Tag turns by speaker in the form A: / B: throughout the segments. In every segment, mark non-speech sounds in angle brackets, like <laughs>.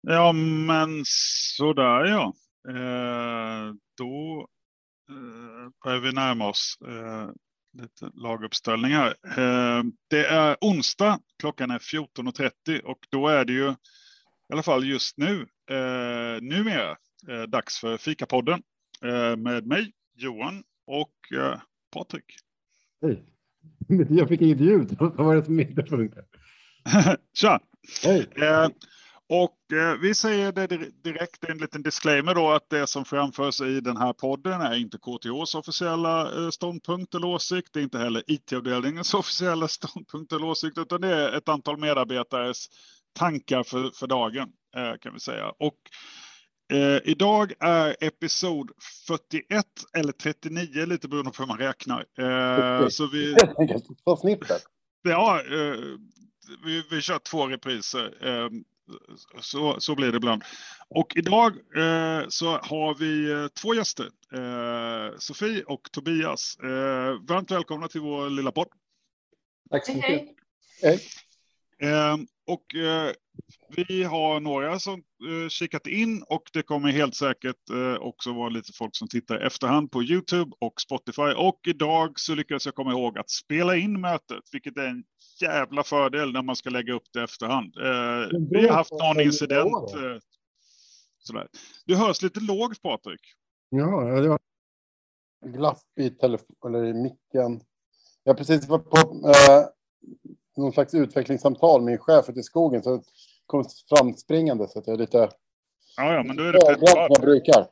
A: Ja, men sådär ja. Eh, då eh, börjar vi närma oss eh, lite laguppställning här. Eh, det är onsdag, klockan är 14.30 och då är det ju i alla fall just nu, eh, numera, eh, dags för Fikapodden eh, med mig, Johan och eh, Patrik.
B: Hej. <laughs> Jag fick inget ljud. <laughs> Vad var det som inte <laughs> funkar?
A: Tja!
B: Hej.
A: Och eh, vi säger det direkt, en liten disclaimer då, att det som framförs i den här podden är inte KTHs officiella eh, ståndpunkt eller åsikt. Det är inte heller IT-avdelningens <laughs> officiella ståndpunkt eller åsikt, utan det är ett antal medarbetares tankar för, för dagen eh, kan vi säga. Och eh, idag är episod 41 eller 39, lite beroende på hur man räknar. Eh, så vi... <laughs>
B: På snittet.
A: Ja, eh, vi, vi kör två repriser. Så, så blir det ibland. Och idag eh, så har vi eh, två gäster. Eh, Sofie och Tobias. Eh, varmt välkomna till vår lilla podd.
C: Tack så mycket.
B: Hej. Hej.
A: Eh, och eh, vi har några som eh, kikat in och det kommer helt säkert eh, också vara lite folk som tittar efterhand på Youtube och Spotify. Och idag så lyckades jag komma ihåg att spela in mötet, vilket är en jävla fördel när man ska lägga upp det efterhand. Eh, vi har haft någon incident. Eh, sådär. Du hörs lite lågt Patrik.
B: Ja, det var glapp i telefon eller i micken. Jag har precis varit på eh, någon slags utvecklingssamtal med chef ute i skogen så kom framspringande så att jag är lite
A: Ja, ja, men då är det peppar.
B: jag brukar.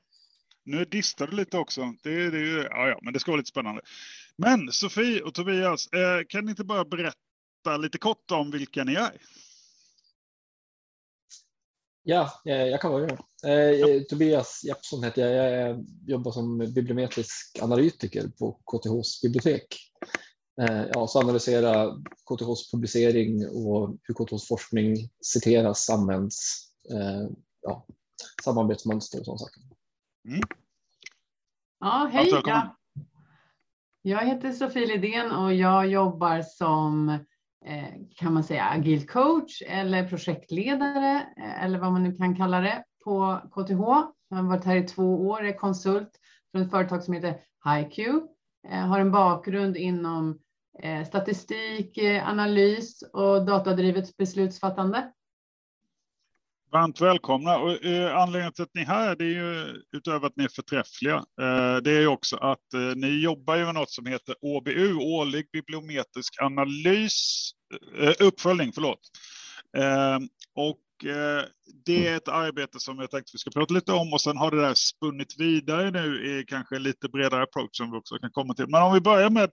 A: Nu distar du lite också. Det, det, ja, ja, men det ska vara lite spännande. Men Sofie och Tobias, eh, kan ni inte bara berätta lite kort om vilka ni är?
C: Ja, eh, jag kan börja. Eh, Tobias Jeppsson heter jag. Jag jobbar som bibliometrisk analytiker på KTHs bibliotek. Eh, Ja, så analysera KTHs publicering och hur KTHs forskning citeras, används, ja, samarbetsmönster och sådana saker.
D: Ja,
A: Varmt
D: hej. Jag, jag heter Sofie Lidén och jag jobbar som eh, Eh, kan man säga agil coach eller projektledare eh, eller vad man nu kan kalla det på KTH. Jag har varit här i två år, är konsult från ett företag som heter HiQ. Eh, har en bakgrund inom statistik, analys och datadrivet beslutsfattande.
A: Varmt välkomna. Och, eh, anledningen till att ni är här, det är ju utöver att ni är förträffliga, eh, det är ju också att eh, ni jobbar ju med något som heter OBU, årlig bibliometrisk analys, uppföljning, förlåt. Eh, och eh, det är ett arbete som jag tänkte vi ska prata lite om och sen har det där spunnit vidare nu i kanske lite bredare approach som vi också kan komma till. Men om vi börjar med,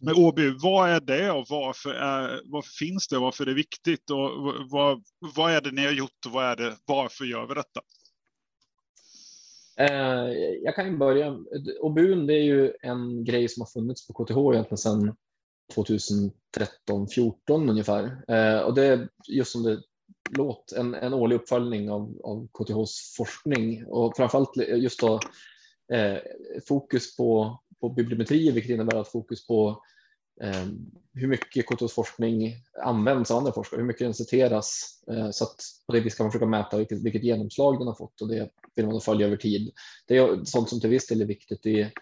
A: med OBU, vad är det och varför, är, varför finns det? Varför är det viktigt och vad, vad är det ni har gjort och vad är det, varför gör vi detta?
C: Eh, Jag kan börja. OBUN det är ju en grej som har funnits på KTH egentligen sedan 2013-14 ungefär. Eh, Och det är just som det låter, en, en årlig uppföljning av, av KTHs forskning och framförallt just då eh, fokus på, på bibliometri, vilket innebär att fokus på eh, hur mycket KTHs forskning används av andra forskare, hur mycket den citeras, eh, så att på det viset kan man försöka mäta vilket, vilket genomslag den har fått och det vill man följa över tid. Det är sånt som till viss del är viktigt i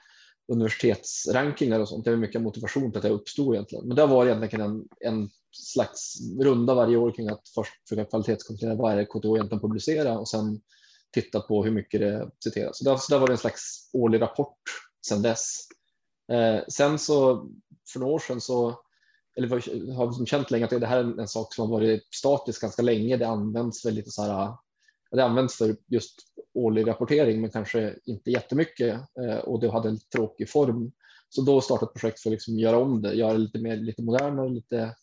C: universitetsrankingar och sånt. Det är mycket motivation till att det uppstod egentligen. Men det har varit egentligen en, en slags runda varje år kring att först försöka kvalitetskontrollera vad är det KTH egentligen publicerar och sen titta på hur mycket det citeras. Så det har, så där var varit en slags årlig rapport sedan dess. Eh, sen så för några år sedan så eller har vi som känt länge att det här är en, en sak som har varit statisk ganska länge. Det används väl lite så här. Det används för just årlig rapportering, men kanske inte jättemycket eh, och det hade en tråkig form. Så då startade ett projekt för att liksom göra om det, göra det lite mer lite modernare, lite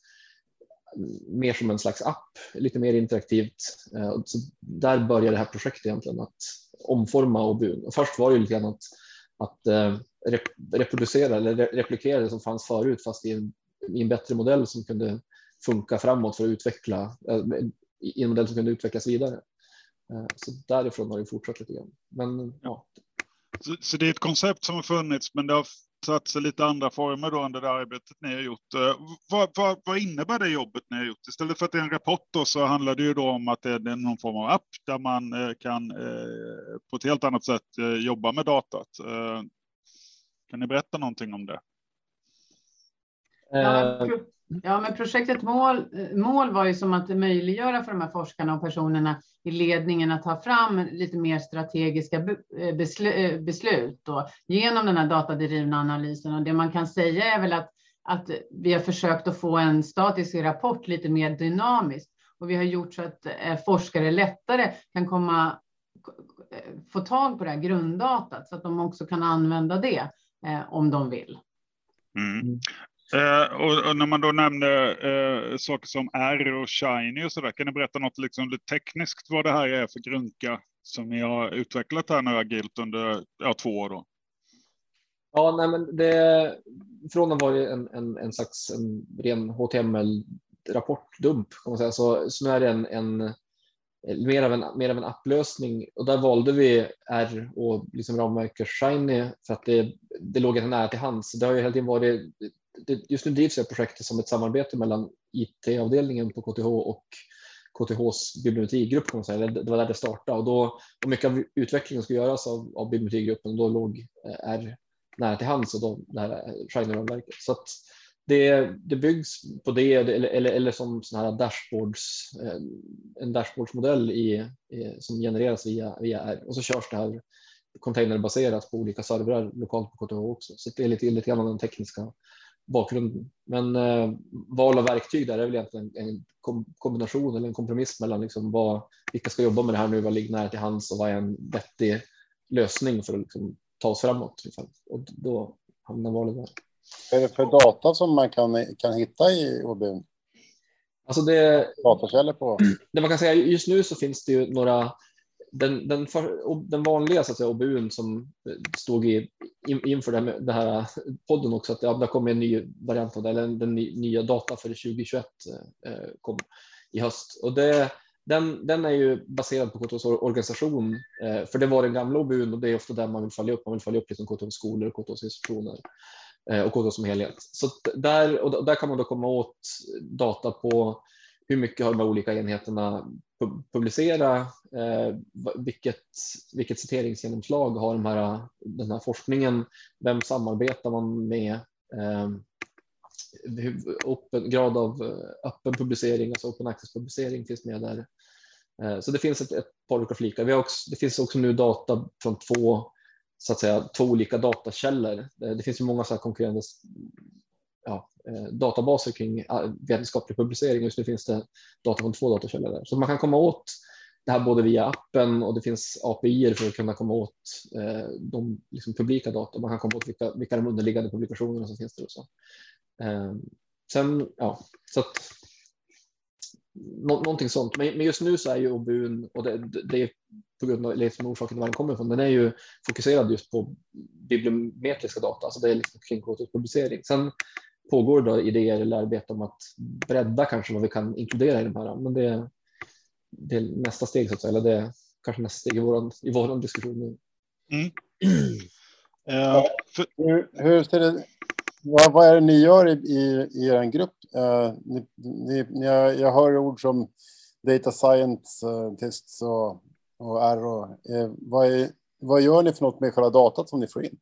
C: mer som en slags app, lite mer interaktivt. Eh, så där började det här projektet egentligen att omforma OBU. Först var det lite grann att, att eh, rep- reproducera eller replikera det som fanns förut, fast i en, i en bättre modell som kunde funka framåt för att utveckla, i en modell som kunde utvecklas vidare. Eh, Så därifrån har det fortsatt lite grann. Men ja,
A: Så, så det är ett koncept som har funnits, men det har tagit sig lite andra former då under det arbetet ni har gjort. Vad, vad, vad, innebär det jobbet ni har gjort? Istället för att det är en rapport då, så handlar det ju då om att det är någon form av app där man kan på ett helt annat sätt jobba med datat. Kan ni berätta någonting om det?
D: Ja, Ja, men projektet mål, eh, mål var ju som att möjliggöra för de här forskarna och personerna i ledningen att ta fram lite mer strategiska eh, eh, beslut då, genom den här datadrivna analysen. Och det man kan säga är väl att, att vi har försökt att få en statisk rapport lite mer dynamisk och vi har gjort så att forskare lättare kan komma få tag på det här grunddatat så att de också kan använda det eh, om de vill.
A: Mm. Eh, och, och, när man då nämner eh, saker som R och Shiny och så där, kan ni berätta något liksom lite tekniskt vad det här är för grunka som ni har utvecklat här nu agilt under ja, två år? Då?
C: Ja, nej, men det, från att vara en, en, en slags en ren HTML-rapportdump kan man säga, så, så nu är det en, en mer av en, mer av en applösning och där valde vi R och liksom ramverket Shiny för att det, det låg nära till hands. Det har ju hela tiden varit just nu drivs det projektet som ett samarbete mellan IT-avdelningen på KTH och KTHs bibliotekgrupp. Kan man säga. Det var där det startade och, då, och mycket av utvecklingen ska göras av, av bibliotekgruppen. Då låg eh, R nära till hands och då det här eh, Shiner-ramverket. Så att det, det byggs på det eller, eller, eller som sån här dashboards, eh, en dashboardsmodell i, som genereras via, via R och så körs det här containerbaserat på olika servrar lokalt på KTH också. Så det är lite, lite grann av den tekniska bakgrunden. Men eh, val av verktyg där är väl egentligen en kombination eller en kompromiss mellan liksom vad, vilka ska jobba med det här nu, vad ligger nära till hands och vad är en vettig lösning för att liksom ta oss framåt. Och då hamnar valet där.
B: Vad är det för data som man kan, kan hitta i OBU?
C: Alltså det,
B: Datakällor på?
C: Det man kan säga just nu så finns det ju några den, den, för, den vanliga så att säga, OBUn som eh, stod i, in, inför den här, här eh, podden också, att ja, det kommer en ny variant av det, eller den nya data för 2021 eh, eh, kom i höst. Och det, den, den är ju baserad på KTHs organisation, eh, för det var den gamla OBUn och det är ofta där man vill följa upp. Man vill följa upp liksom KTHs skolor, KTHs institutioner eh, och KTH som helhet. Så där, och där kan man då komma åt data på hur mycket har de olika enheterna publicera? Eh, vilket, vilket citeringsgenomslag har de här, den här forskningen? Vem samarbetar man med? Eh, open, grad av eh, öppen publicering, alltså open access publicering finns med där. Eh, så det finns ett, ett par olika flikar. Vi har också, det finns också nu data från två, så att säga, två olika datakällor. Eh, det finns ju många så här konkurrerande ja, Eh, databaser kring eh, vetenskaplig publicering. Just nu finns det data från två datakällor där. Så man kan komma åt det här både via appen och det finns API för att kunna komma åt eh, de liksom, publika data. Man kan komma åt vilka, vilka de underliggande publikationerna som finns där. Och så. Eh, sen, ja, så att, nå, någonting sånt. Men, men, just nu så är ju OBUn, och det, det är på grund av liksom orsaken var den kommer ifrån, den är ju fokuserad just på bibliometriska data, alltså det är liksom kring publicering. Sen pågår då idéer eller arbete om att bredda kanske vad vi kan inkludera i de här. Men det, det är nästa steg så att säga, eller det är kanske nästa steg i vår i våran diskussion nu. Mm. <clears throat>
B: Uh, för... hur, hur ser det, vad, vad, är det ni gör i, i, i er grupp? Uh, ni, ni, ni, jag hör ord som data scientists och, och R. Och, uh, vad, är, vad gör ni för något med själva datat som ni får in?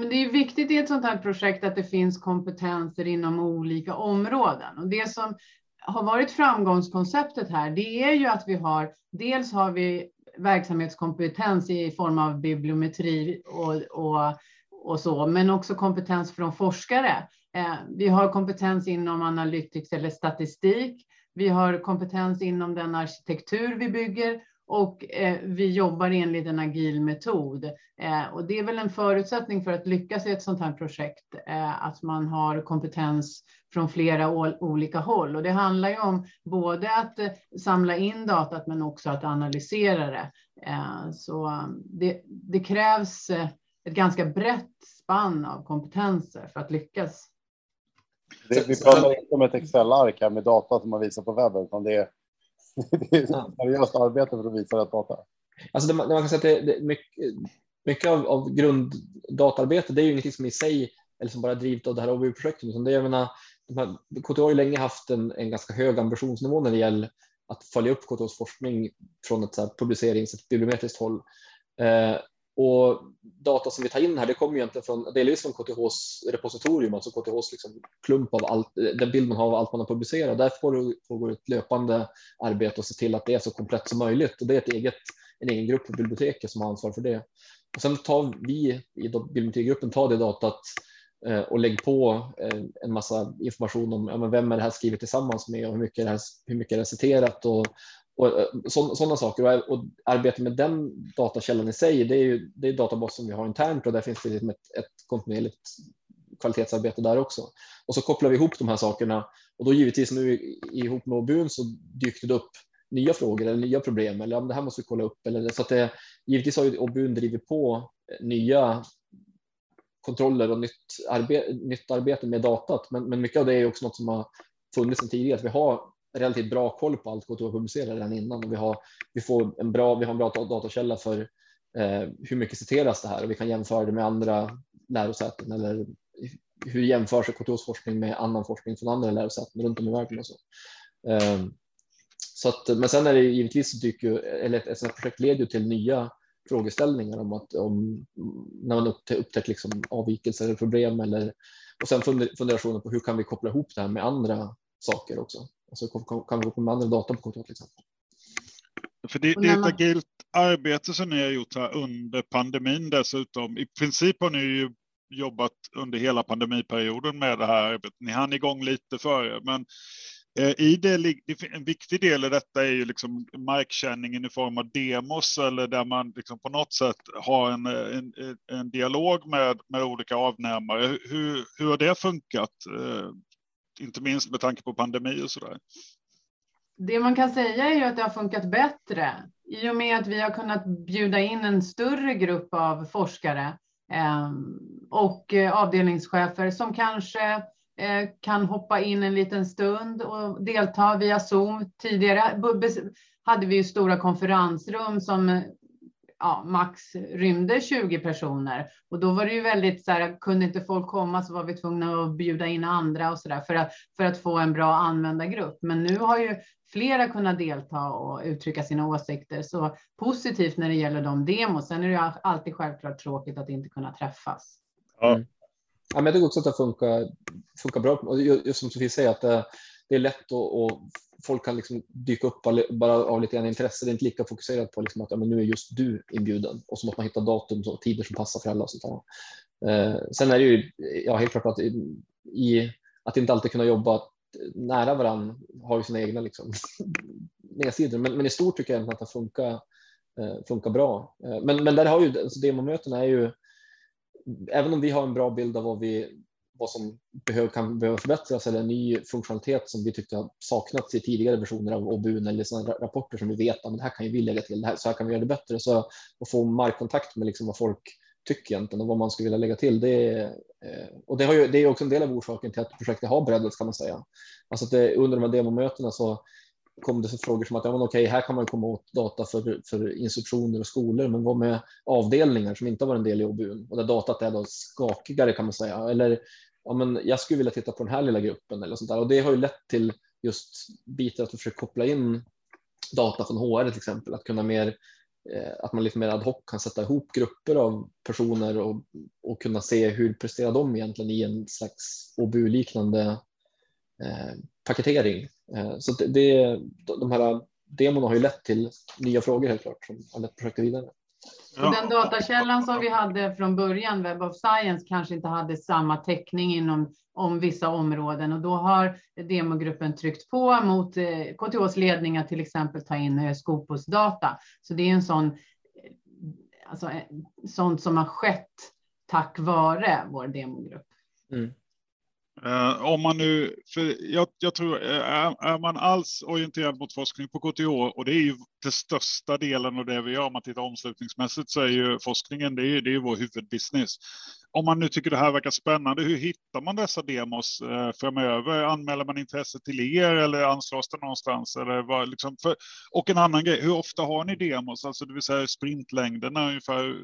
D: Men det är viktigt i ett sånt här projekt att det finns kompetenser inom olika områden. Och det som har varit framgångskonceptet här, det är ju att vi har, dels har vi verksamhetskompetens i form av bibliometri och, och, och så, men också kompetens från forskare. Eh, vi har kompetens inom analytics eller statistik. Vi har kompetens inom den arkitektur vi bygger och eh, vi jobbar enligt en agil metod. Eh, och det är väl en förutsättning för att lyckas i ett sånt här projekt, eh, att man har kompetens från flera olika håll. Och det handlar ju om både att eh, samla in datat men också att analysera det. Eh, så um, det, det krävs eh, ett ganska brett spann av kompetenser för att lyckas.
B: Det, vi pratar inte om ett Excel-ark här med data som man visar på webben, utan det är <laughs> det är ett seriöst arbete för att visa rätt data.
C: Alltså det, man kan säga att det, det mycket, mycket av, av grunddatarbete, det är ju ingenting som i sig eller som bara drivet av det här OBU-projektet, utan det är, jag menar, de här, KTH har ju länge haft en, en ganska hög ambitionsnivå när det gäller att följa upp KTHs forskning från ett så publicerings ett bibliometriskt håll. Eh, och data som vi tar in här, det kommer egentligen från delvis liksom från KTHs repositorium, alltså KTHs liksom klump av allt, eh, den bild man har av allt man har publicerat. Där pågår ett löpande arbete och se till att det är så komplett som möjligt. Och det är ett eget, en egen grupp på biblioteket som har ansvar för det. Och sen tar vi i bibliotekgruppen tar det datat eh, och lägger på eh, en massa information om ja, vem är det här skrivet tillsammans med och hur mycket är det, här, hur mycket är det citerat och och eh, sådana saker. Och arbetet med den datakällan i sig, det är ju det är databas som vi har internt och där finns det liksom ett, ett kontinuerligt kvalitetsarbete där också. Och så kopplar vi ihop de här sakerna och då givetvis nu ihop med OBUN så dyker det upp nya frågor eller nya problem eller ja, det här måste vi kolla upp. Eller, så att det, givetvis har ju OBUN drivit på eh, nya kontroller och nytt, arbe nytt arbete med datat. Men, men mycket av det är också något som har funnits sedan tidigare. Att vi har relativt bra koll på allt KTH publicerar redan innan och vi har, vi får en bra, vi har en bra datakälla för eh, hur mycket citeras det här och vi kan jämföra det med andra lärosäten eller hur jämförs KTHs forskning med annan forskning från andra lärosäten runt om i världen och så. Eh, så att, men sen är det givetvis dyker eller ett, ett sådant projekt leder ju till nya frågeställningar om att om när man upptäckt liksom avvikelser eller problem eller och sen funderationer på hur kan vi koppla ihop det här med andra saker också. Alltså kan vi gå med andra data på till exempel.
A: För det, det är ett agilt arbete som ni har gjort här under pandemin dessutom. I princip har ni ju jobbat under hela pandemiperioden med det här arbetet. Ni hann igång lite före, men eh, i det, en viktig del i detta är ju liksom markkänningen i form av demos eller där man liksom på något sätt har en, en, en dialog med, med olika avnämare. Hur, hur har det funkat? Inte minst med tanke på pandemi och så där.
D: Det man kan säga är ju att det har funkat bättre i och med att vi har kunnat bjuda in en större grupp av forskare ehm, och eh, avdelningschefer som kanske eh, kan hoppa in en liten stund och delta via Zoom. Tidigare hade vi ju stora konferensrum som eh, ja, max rymde 20 personer och då var det ju väldigt så här, kunde inte folk komma så var vi tvungna att bjuda in andra och så där för att, för att få en bra användargrupp. Men nu har ju flera kunnat delta och uttrycka sina åsikter så positivt när det gäller de demos. Sen är det ju alltid självklart tråkigt att inte kunna träffas.
C: Ja. Mm. Ja, men jag tycker också att det funkar, funkar bra. Och just som Sofie säger, att det, är lätt och, och folk kan liksom dyka upp bara av lite grann intresse. Det är inte lika fokuserat på liksom att ja, men nu är just du inbjuden och så måste man hitta datum och tider som passar för alla. Och sånt eh, sen är det ju ja, helt klart att i, att inte alltid kunna jobba nära varandra har ju sina egna liksom, <laughs> nedsidor. Men, men i stort tycker jag att det funkar, eh, funkar bra. Eh, men, men där har ju alltså demomötena är ju även om vi har en bra bild av vad vi vad som behöver, kan behöva förbättras eller en ny funktionalitet som vi tyckte har saknats i tidigare versioner av OBUN eller sådana rapporter som vi vet att det här kan ju vi lägga till, det här, så här kan vi göra det bättre. Så att få markkontakt med liksom vad folk tycker egentligen och vad man skulle vilja lägga till. Det är, och det, har ju, det är också en del av orsaken till att projektet har breddats kan man säga. Alltså att det, under de här demomötena så kom det så frågor som att ja, men okej, här kan man komma åt data för, för institutioner och skolor, men vad med avdelningar som inte har varit en del i OBUN och där datat är då skakigare kan man säga, eller ja, men jag skulle vilja titta på den här lilla gruppen eller sånt där. Och det har ju lett till just bitar att försöka koppla in data från HR till exempel, att kunna mer eh, att man lite mer ad hoc kan sätta ihop grupper av personer och, och kunna se hur presterar de egentligen i en slags OBU-liknande eh, paketering. Eh, så det, det, de här demon har ju lett till nya frågor helt klart som har lett projektet vidare.
D: Ja. Den datakällan som vi hade från början, Web of Science, kanske inte hade samma täckning inom om vissa områden och då har demogruppen tryckt på mot eh, KTHs ledning att till exempel ta in eh, Scopus data. Så det är en sån, eh, alltså, sånt som har skett tack vare vår demogrupp. Mm.
A: Uh, om man nu, för jag, jag tror, är, är, man alls orienterad mot forskning på KTH, och det är ju den största delen av det vi gör, om man tittar omslutningsmässigt, så är ju forskningen, det är, det är vår huvudbusiness. Om man nu tycker det här verkar spännande, hur hittar man dessa demos uh, framöver? Anmäler man intresse till er eller anslås det någonstans? Eller vad, liksom, för, och en annan grej, hur ofta har ni demos, alltså det vill säga sprintlängderna ungefär,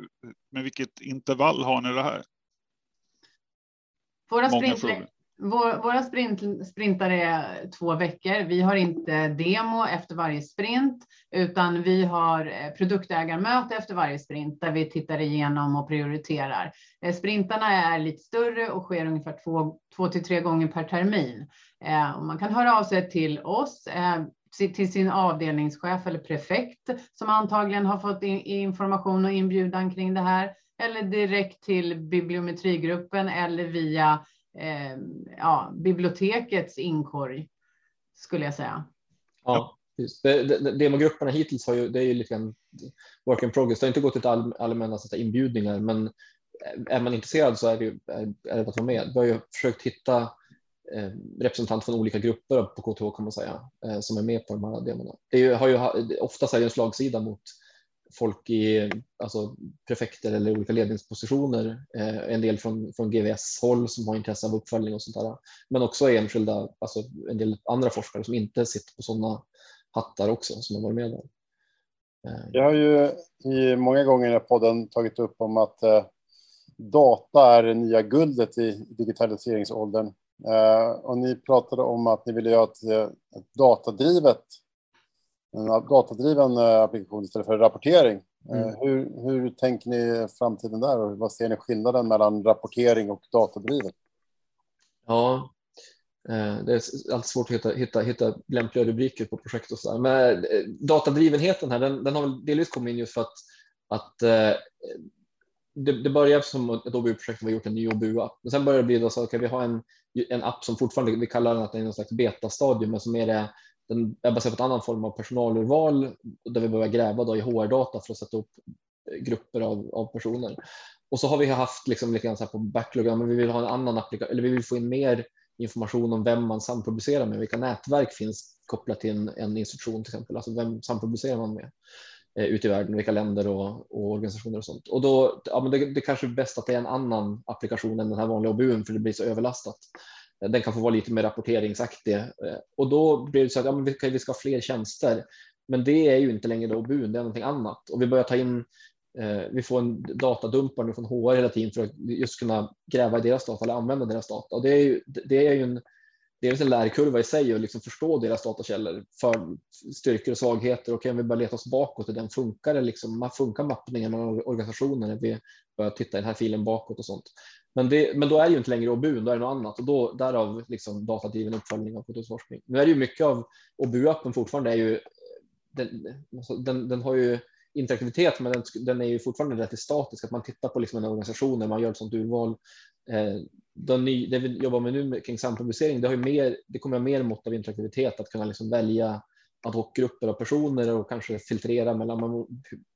A: med vilket intervall har ni det här?
D: Våra sprintlängder vår, våra sprint, sprintar är två veckor. Vi har inte demo efter varje sprint, utan vi har eh, produktägarmöte efter varje sprint där vi tittar igenom och prioriterar. Eh, sprintarna är lite större och sker ungefär två, två till tre gånger per termin. Eh, man kan höra av sig till oss till sin avdelningschef eller prefekt som antagligen har fått information och inbjudan kring det här eller direkt till bibliometrigruppen eller via eh, ja, bibliotekets inkorg, skulle jag säga.
C: Ja, just. Det, det, demogrupperna hittills har ju, det är ju lite grann work in progress. Det har inte gått till all, allmänna så inbjudningar, men är man intresserad så är det, ju, är, är det att vara med. Vi har ju försökt hitta eh, representanter från olika grupper på KTH kan man säga, eh, som är med på de här demorna. Det är ju, har ju, oftast är det en slagsida mot folk i alltså, prefekter eller olika ledningspositioner. Eh, en del från, från GVS håll som har intresse av uppföljning och sånt där. Men också enskilda, alltså en del andra forskare som inte sitter på sådana hattar också som har varit med där.
B: Eh. Jag har ju i många gånger i podden tagit upp om att eh, data är det nya guldet i digitaliseringsåldern. Eh, och ni pratade om att ni ville göra ett, eh, ett datadrivet en datadriven eh, applikation istället för rapportering. Eh, mm. Hur, hur tänker ni framtiden där och vad ser ni skillnaden mellan rapportering och datadrivet?
C: Ja, eh, det är alltid svårt att hitta, hitta, hitta lämpliga rubriker på projekt och så där. Men datadrivenheten här, den, den har väl delvis kommit in just för att, att det, det började som ett OBU-projekt, vi har gjort en ny OBU-app. Men sen började det bli då så att okay, vi har en, en app som fortfarande, vi kallar den att det är någon slags betastadium, men som är det den är baserad på en annan form av personalurval där vi börjar gräva då i HR-data för att sätta upp grupper av, av personer. Och så har vi haft liksom lite grann så här på backloggen, men vi vill ha en annan applikation, eller vi vill få in mer information om vem man sampublicerar med, vilka nätverk finns kopplat till en, en instruktion till exempel, alltså vem sampublicerar man med eh, ute i världen, vilka länder och, och, organisationer och sånt. Och då, ja, men det, det kanske är bäst att det är en annan applikation än den här vanliga OBUn för det blir så överlastat. Den kan få vara lite mer rapporteringsaktig eh, och då blir det så att ja, men vi, ska, vi ska ha fler tjänster. Men det är ju inte längre då BUN, det är någonting annat och vi börjar ta in eh, vi får en datadumpar nu från HR hela tiden för att just kunna gräva i deras data eller använda deras data. Och det är ju, det är ju en, dels en lärkurva i sig att liksom förstå deras datakällor för styrkor och svagheter. Och kan vi börja leta oss bakåt och den funkar det liksom, funkar mappningen av organisationer Är vi börja titta i den här filen bakåt och sånt. Men, det, men då är det ju inte längre OBU, då är det något annat och då därav liksom datadriven uppföljning av produktionsforskning. Nu är det ju mycket av OBU-appen fortfarande är ju den, alltså den, den har ju interaktivitet, men den, den, är ju fortfarande rätt statisk, att man tittar på liksom en organisation när man gör ett sådant urval. Eh, den ny, det vi jobbar med nu kring sampublicering, det, har ju mer, det kommer mer mått av interaktivitet, att kunna liksom välja ad hoc-grupper av personer och kanske filtrera mellan, man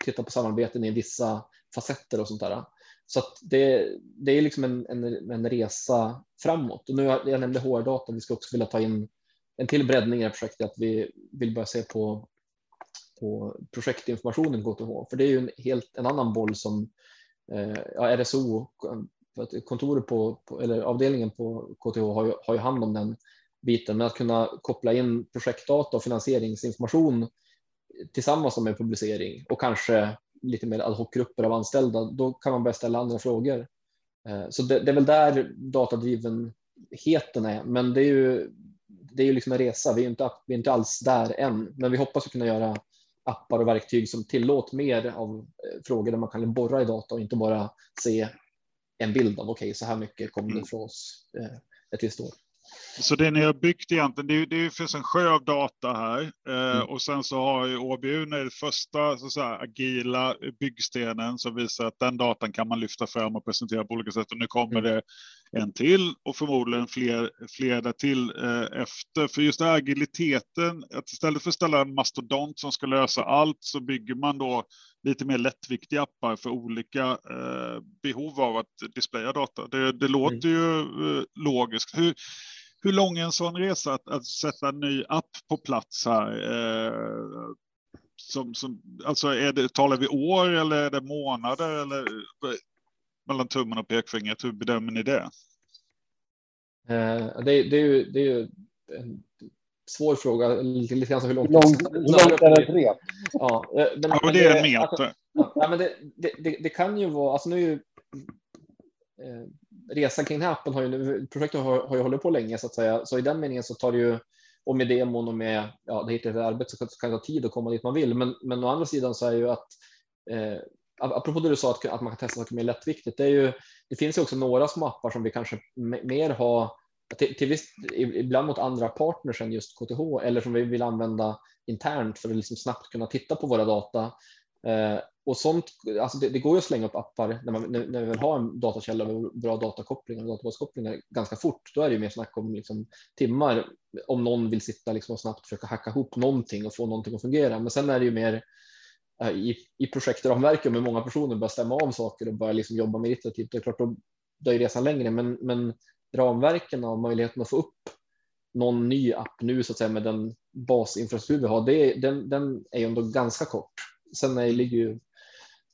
C: tittar på samarbeten i vissa facetter och sånt där. Så det, det är liksom en, en, en, resa framåt. Och nu, jag nämnde HR-data, vi ska också vilja ta in en till breddning i projektet, att vi vill börja se på, på projektinformationen KTH, för det är ju en helt en annan boll som eh, ja, RSO, kontoret på, på, eller avdelningen på KTH har ju, har ju hand om den biten, men att kunna koppla in projektdata och finansieringsinformation tillsammans med publicering och kanske lite mer ad hoc-grupper av anställda, då kan man börja ställa andra frågor. Eh, så det, det är väl där datadrivenheten är, men det är ju, det är ju liksom en resa. Vi är, inte, vi är inte alls där än, men vi hoppas att kunna göra appar och verktyg som tillåter mer av eh, frågor där man kan borra i data och inte bara se en bild av okej, okay, så här mycket kommer det mm. från oss eh, ett visst år.
A: Så det ni har byggt egentligen, det, det finns en sjö av data här eh, mm. och sen så har ju OBU den första så säga, agila byggstenen som visar att den datan kan man lyfta fram och presentera på olika sätt. Och nu kommer mm. det en till och förmodligen fler, fler där till eh, efter. För just agiliteten, att istället för att ställa en mastodont som ska lösa allt så bygger man då lite mer lättviktiga appar för olika eh, behov av att displaya data. Det, det låter mm. ju eh, logiskt. Hur, hur lång är en sån resa att, att sätta en ny app på plats här? Eh, som, som, alltså är det, talar vi år eller är det månader eller mellan tummen och pekfingret? Hur bedömer ni det?
C: Eh, det, det, är ju, det är ju en svår fråga, lite, lite grann hur långt...
B: Hur långt är ett rep?
A: Ja, eh, men, ja, det är en meter. Alltså,
C: ja, men det, det, det, kan ju vara, alltså nu är ju eh, resan kring den här appen har ju, projektet har, har ju hållit på länge så att säga, så i den meningen så tar det ju och med demon och med ja, det heter ett arbete så kan det ta tid att komma dit man vill. Men, men å andra sidan så är ju att eh, apropå det du sa att, att man kan testa saker mer lättviktigt. Det, är ju, det finns ju också några små appar som vi kanske mer har till, till viss, ibland mot andra partners än just KTH eller som vi vill använda internt för att liksom snabbt kunna titta på våra data. Eh, och sånt, alltså det, det, går ju att slänga upp appar när, man, när, när vi vill ha en datakälla med bra datakopplingar och databaskopplingar ganska fort. Då är det ju mer snack om liksom timmar om någon vill sitta liksom och snabbt försöka hacka ihop någonting och få någonting att fungera. Men sen är det ju mer eh, i, i projektramverken med många personer börjar stämma av saker och börja liksom jobba med iterativt. Det är klart, då, då är resan längre, men, men ramverken och möjligheten att få upp någon ny app nu så att säga med den basinfrastruktur vi har, det, den, den är ju ändå ganska kort. Sen är, ligger ju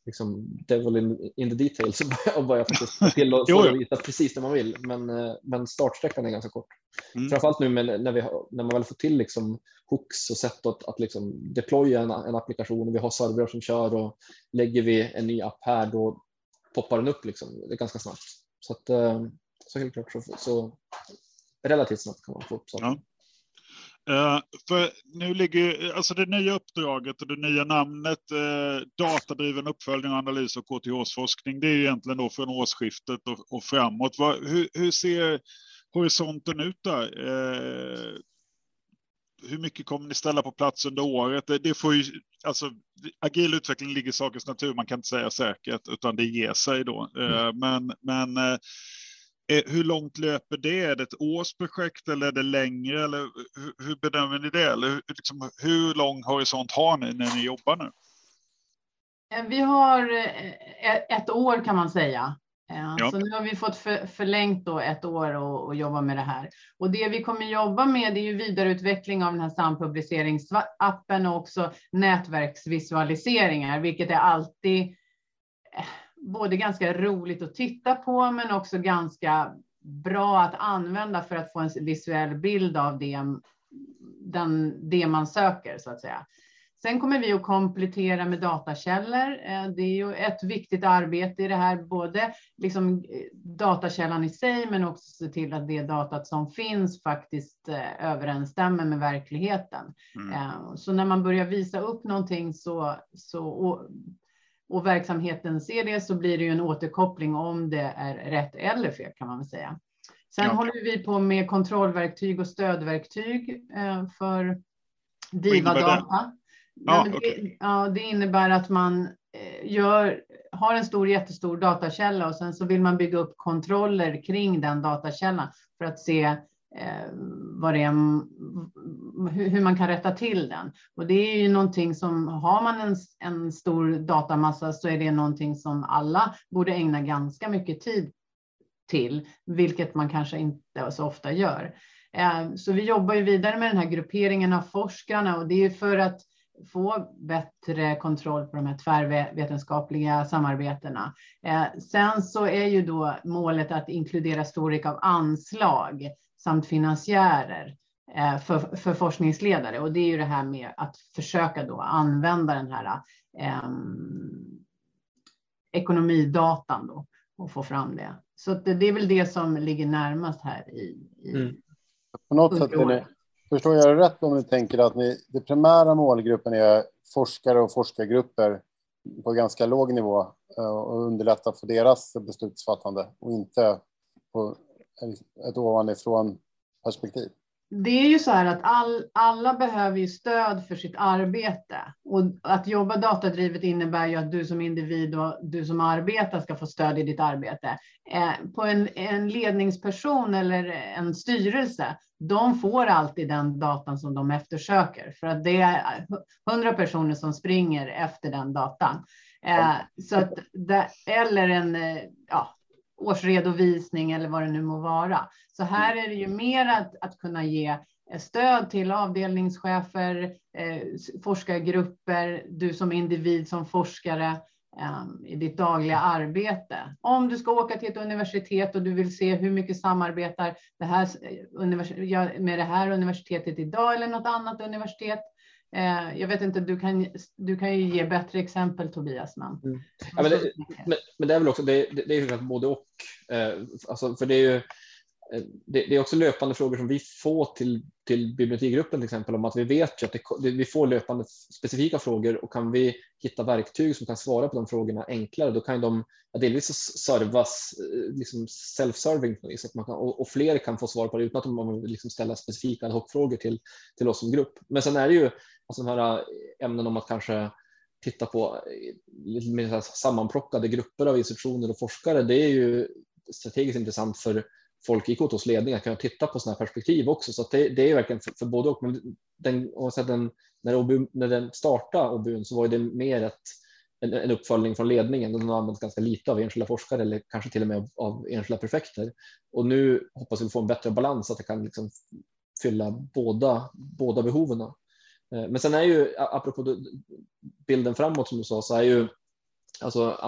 C: liksom devil in, in the details och börja faktiskt <laughs> till och visa precis det man vill. Men, eh, men startsträckan är ganska kort. Mm. Framförallt nu med, när, vi, när man väl får till liksom hooks och sätt att, att liksom deploya en, en applikation och vi har servrar som kör och lägger vi en ny app här då poppar den upp liksom. Det är ganska snabbt. Så, att, eh, så helt klart så, så relativt snabbt kan man få upp saker. Ja.
A: Uh, för nu ligger alltså det nya uppdraget och det nya namnet uh, datadriven uppföljning och analys av KTHs forskning. Det är egentligen då från årsskiftet och, och framåt. Hur, hur, ser horisonten ut där? Uh, hur mycket kommer ni ställa på plats under året? Det, det får ju, alltså, agil utveckling ligger i sakens natur. Man kan inte säga säkert, utan det ger sig då. Mm. Men, men Eh, hur långt löper det? Är det ett årsprojekt eller är det längre? Eller hur, hur bedömer ni det? Eller hur, liksom, hur lång horisont har ni när ni jobbar nu?
D: Eh, vi har eh, ett år kan man säga. Ja. Så nu har vi fått för, förlängt då ett år och, och jobba med det här. Och det vi kommer jobba med är ju vidareutveckling av den här sampubliceringsappen och också nätverksvisualiseringar, vilket är alltid både ganska roligt att titta på, men också ganska bra att använda för att få en visuell bild av det, den, det man söker så att säga. Sen kommer vi att komplettera med datakällor. Eh, det är ju ett viktigt arbete i det här, både liksom eh, datakällan i sig, men också se till att det datat som finns faktiskt eh, överensstämmer med verkligheten. Mm. Så när man börjar visa upp någonting så, så och verksamheten ser det så blir det ju en återkoppling om det är rätt eller fel kan man väl säga. Sen ja. håller vi på med kontrollverktyg och stödverktyg eh, för Diva-data. Ja, det, ja, det innebär att man eh, gör, har en stor jättestor datakälla och sen så vill man bygga upp kontroller kring den datakällan för att se Eh, vad det är, hur man kan rätta till den. Och det är ju någonting som har man en, en stor datamassa så är det någonting som alla borde ägna ganska mycket tid till, vilket man kanske inte så ofta gör. Eh, så vi jobbar ju vidare med den här grupperingen av forskarna och det är för att få bättre kontroll på de här tvärvetenskapliga samarbetena. Eh, sen så är ju då målet att inkludera storlek av anslag samt finansiärer eh, för, för forskningsledare. Och det är ju det här med att försöka då använda den här eh, ekonomidatan då och få fram det. Så det, det, är väl det som ligger närmast här i. i mm.
B: På något sätt är det, förstår jag det rätt om ni tänker att ni, det primära målgruppen är forskare och forskargrupper på ganska låg nivå eh, och underlätta för deras beslutsfattande och inte på ett ovanifrån perspektiv
D: det är ju så här att all, alla behöver ju stöd för sitt arbete och att jobba datadrivet innebär ju att du som individ och du som arbetar ska få stöd i ditt arbete. Eh, på en, en ledningsperson eller en styrelse, de får alltid den datan som de eftersöker för att det är hundra personer som springer efter den datan. Eh, så att det, eller en, eh, ja, årsredovisning eller vad det nu må vara. Så här är det ju mer att, att kunna ge eh, stöd till avdelningschefer, eh, forskargrupper, du som individ, som forskare eh, i ditt dagliga arbete. Om du ska åka till ett universitet och du vill se hur mycket samarbetar det här eh, med det här universitetet idag eller något annat universitet, Eh, jag vet inte, du kan, du kan ju ge bättre exempel Tobias. Men, mm.
C: ja, men, det, men, men, det är väl också, det, det, det är både och. Eh, alltså, för det är ju Eh, det, det, är också löpande frågor som vi får till, till bibliotekgruppen till exempel om att vi vet att det, vi får löpande specifika frågor och kan vi hitta verktyg som kan svara på de frågorna enklare då kan de ja, delvis servas eh, liksom self-serving och, och, fler kan få svar på det utan att man vill liksom ställa specifika ad hoc-frågor till, till oss som grupp. Men sen är det ju alltså de här eh, ämnen om att kanske titta på lite mer sammanplockade grupper av institutioner och forskare. Det är ju strategiskt intressant för folk i KTHs ledning att kunna titta på sådana här perspektiv också. Så det, det, är verkligen för, för både och. Men den, den, när, OBU, när den startade OBUN så var det mer ett, en, en uppföljning från ledningen. Den har använts ganska lite av enskilda forskare eller kanske till och med av, av enskilda prefekter. Och nu hoppas vi få en bättre balans så att det kan liksom fylla båda, båda behoven. Eh, men sen är ju, apropå bilden framåt som du sa, så är ju alltså,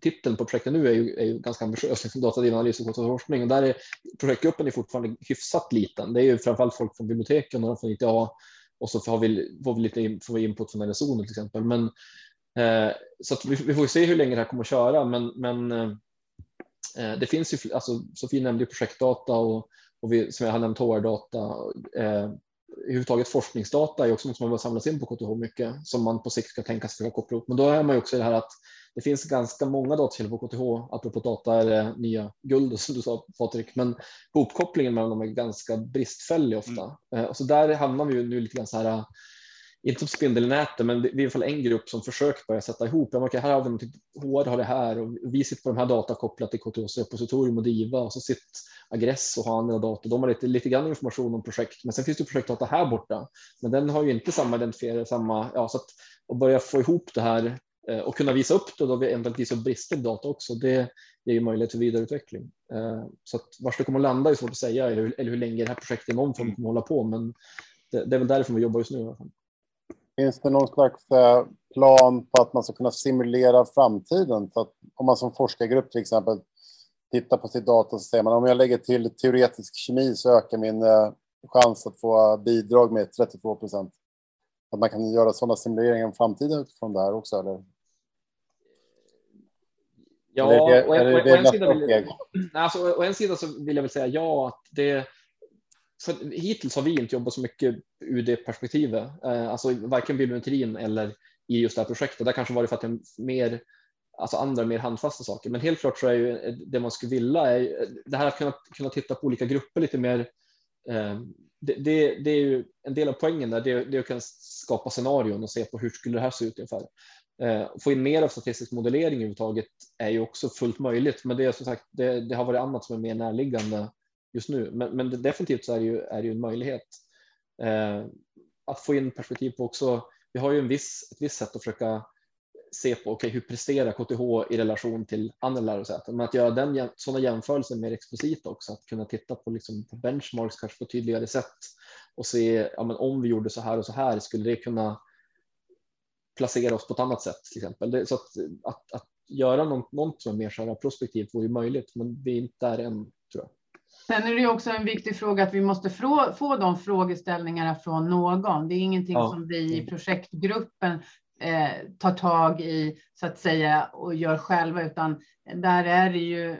C: titeln på projektet nu är ju, är ju ganska ambitiös, liksom datadriven analys och forskning. Och där är projektgruppen är fortfarande hyfsat liten. Det är ju framförallt folk från biblioteken och från ITA och så får vi, får vi lite får vi input från RSO till exempel. Men, eh, så vi, vi, får se hur länge det här kommer att köra. Men, men eh, eh det finns ju, alltså, Sofie nämnde projektdata och, och vi, som jag har nämnt HR-data. Eh, överhuvudtaget forskningsdata är också något som man samlas in på KTH mycket som man på sikt ska tänka sig att koppla upp. Men då är man ju också i det här att det finns ganska många datakällor på KTH. Apropå data är det nya guld som du sa Patrik, men hopkopplingen mellan dem är ganska bristfällig ofta. Mm. Och så där hamnar vi ju nu lite grann så här inte som spindel i nätet, men vi är i alla fall en grupp som försökt börja sätta ihop. Märker, här har vi någonting, HR har det här och vi sitter på de här data kopplat till KTHs repositorium och DIVA och så sitter Agress och har andra data. De har lite, lite grann information om projekt, men sen finns det projektdata här borta. Men den har ju inte samma identifiering, samma, ja, så att, att börja få ihop det här eh, och kunna visa upp det och då eventuellt visa upp brister i data också. Det ger ju möjlighet till vidareutveckling. Eh, så att vars det kommer att landa är svårt att säga eller, eller hur länge det här projektet i någon form kommer att hålla på, men det, det är väl därför vi jobbar just nu. I alla fall.
B: Finns det någon slags eh, plan på att man ska kunna simulera framtiden? Så att om man som forskargrupp till exempel tittar på sitt data så säger man om jag lägger till teoretisk kemi så ökar min eh, chans att få bidrag med 32 procent. Att man kan göra sådana simuleringar om framtiden utifrån det här också? Eller?
C: Ja, eller det, och, och, en sida vill, alltså, å en sida så vill jag väl säga ja, att det för hittills har vi inte jobbat så mycket ur det perspektivet, eh, alltså varken biometrin eller i just det här projektet. Det kanske varit för att det är mer, alltså andra mer handfasta saker. Men helt klart så är ju eh, det man skulle vilja är eh, det här att kunna, kunna titta på olika grupper lite mer. Eh, det, det, det, är ju en del av poängen där, det, det är att kunna skapa scenarion och se på hur skulle det här se ut ungefär. Eh, få in mer av statistisk modellering överhuvudtaget är ju också fullt möjligt, men det är som sagt, det, det har varit annat som är mer närliggande just nu. Men, men definitivt så är det ju, är det ju en möjlighet eh, att få in perspektiv på också. Vi har ju en viss, ett visst sätt att försöka se på okay, hur presterar KTH i relation till andra lärosäten, men att göra den, sådana jämförelser mer explicit också, att kunna titta på, liksom, på benchmarks kanske på tydligare sätt och se ja, men om vi gjorde så här och så här, skulle det kunna placera oss på ett annat sätt till exempel. Det, så att, att, att göra något, något som är mer så här prospektivt vore ju möjligt, men vi är inte där än.
D: Sen är det också en viktig fråga att vi måste få, få de frågeställningarna från någon. Det är ingenting ja. som vi i projektgruppen eh, tar tag i så att säga och gör själva, utan där är det ju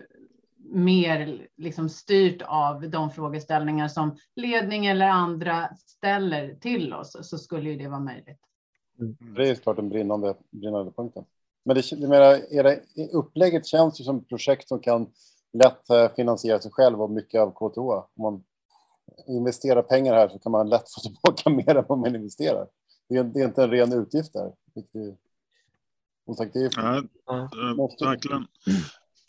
D: mer liksom styrt av de frågeställningar som ledning eller andra ställer till oss så skulle ju det vara möjligt.
B: Mm. Det är klart den brinnande, brinnande punkten. Men det, det, era upplägget känns ju som projekt som kan lätt eh, finansiera sig själv och mycket av KTH. Om man investerar pengar här så kan man lätt <laughs> få tillbaka mer än vad man investerar. Det är, det är inte en ren utgift där. Som sagt, det är...
A: Ja, verkligen.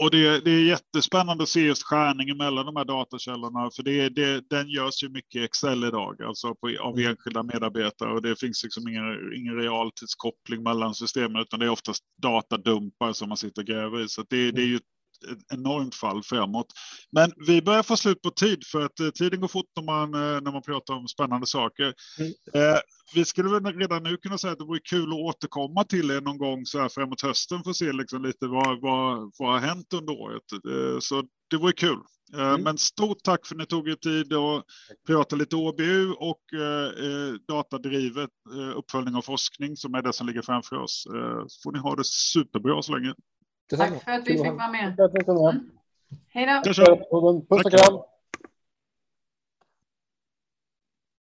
A: Och det, det, är jättespännande att se just skärningen mellan de här datakällorna, för det, det, den görs ju mycket Excel idag, alltså på, av mm. enskilda medarbetare och det finns liksom ingen, ingen realtidskoppling mellan systemen, utan det är oftast datadumpar som man sitter och gräver i. Så det, det är ju ett enormt fall framåt. Men vi börjar få slut på tid för att eh, tiden går fort när man, eh, när man pratar om spännande saker. Mm. Eh, vi skulle väl redan nu kunna säga att det vore kul att återkomma till er någon gång så här framåt hösten för att se liksom lite vad, vad, vad har hänt under året. Så det vore kul. Mm. Men stort tack för att ni tog er tid att prata lite OBU och datadrivet uppföljning av forskning som är det som ligger framför oss. Så får ni ha det superbra så länge.
D: Tack för att vi fick vara med. Mm. Hej då.
B: Puss och kram.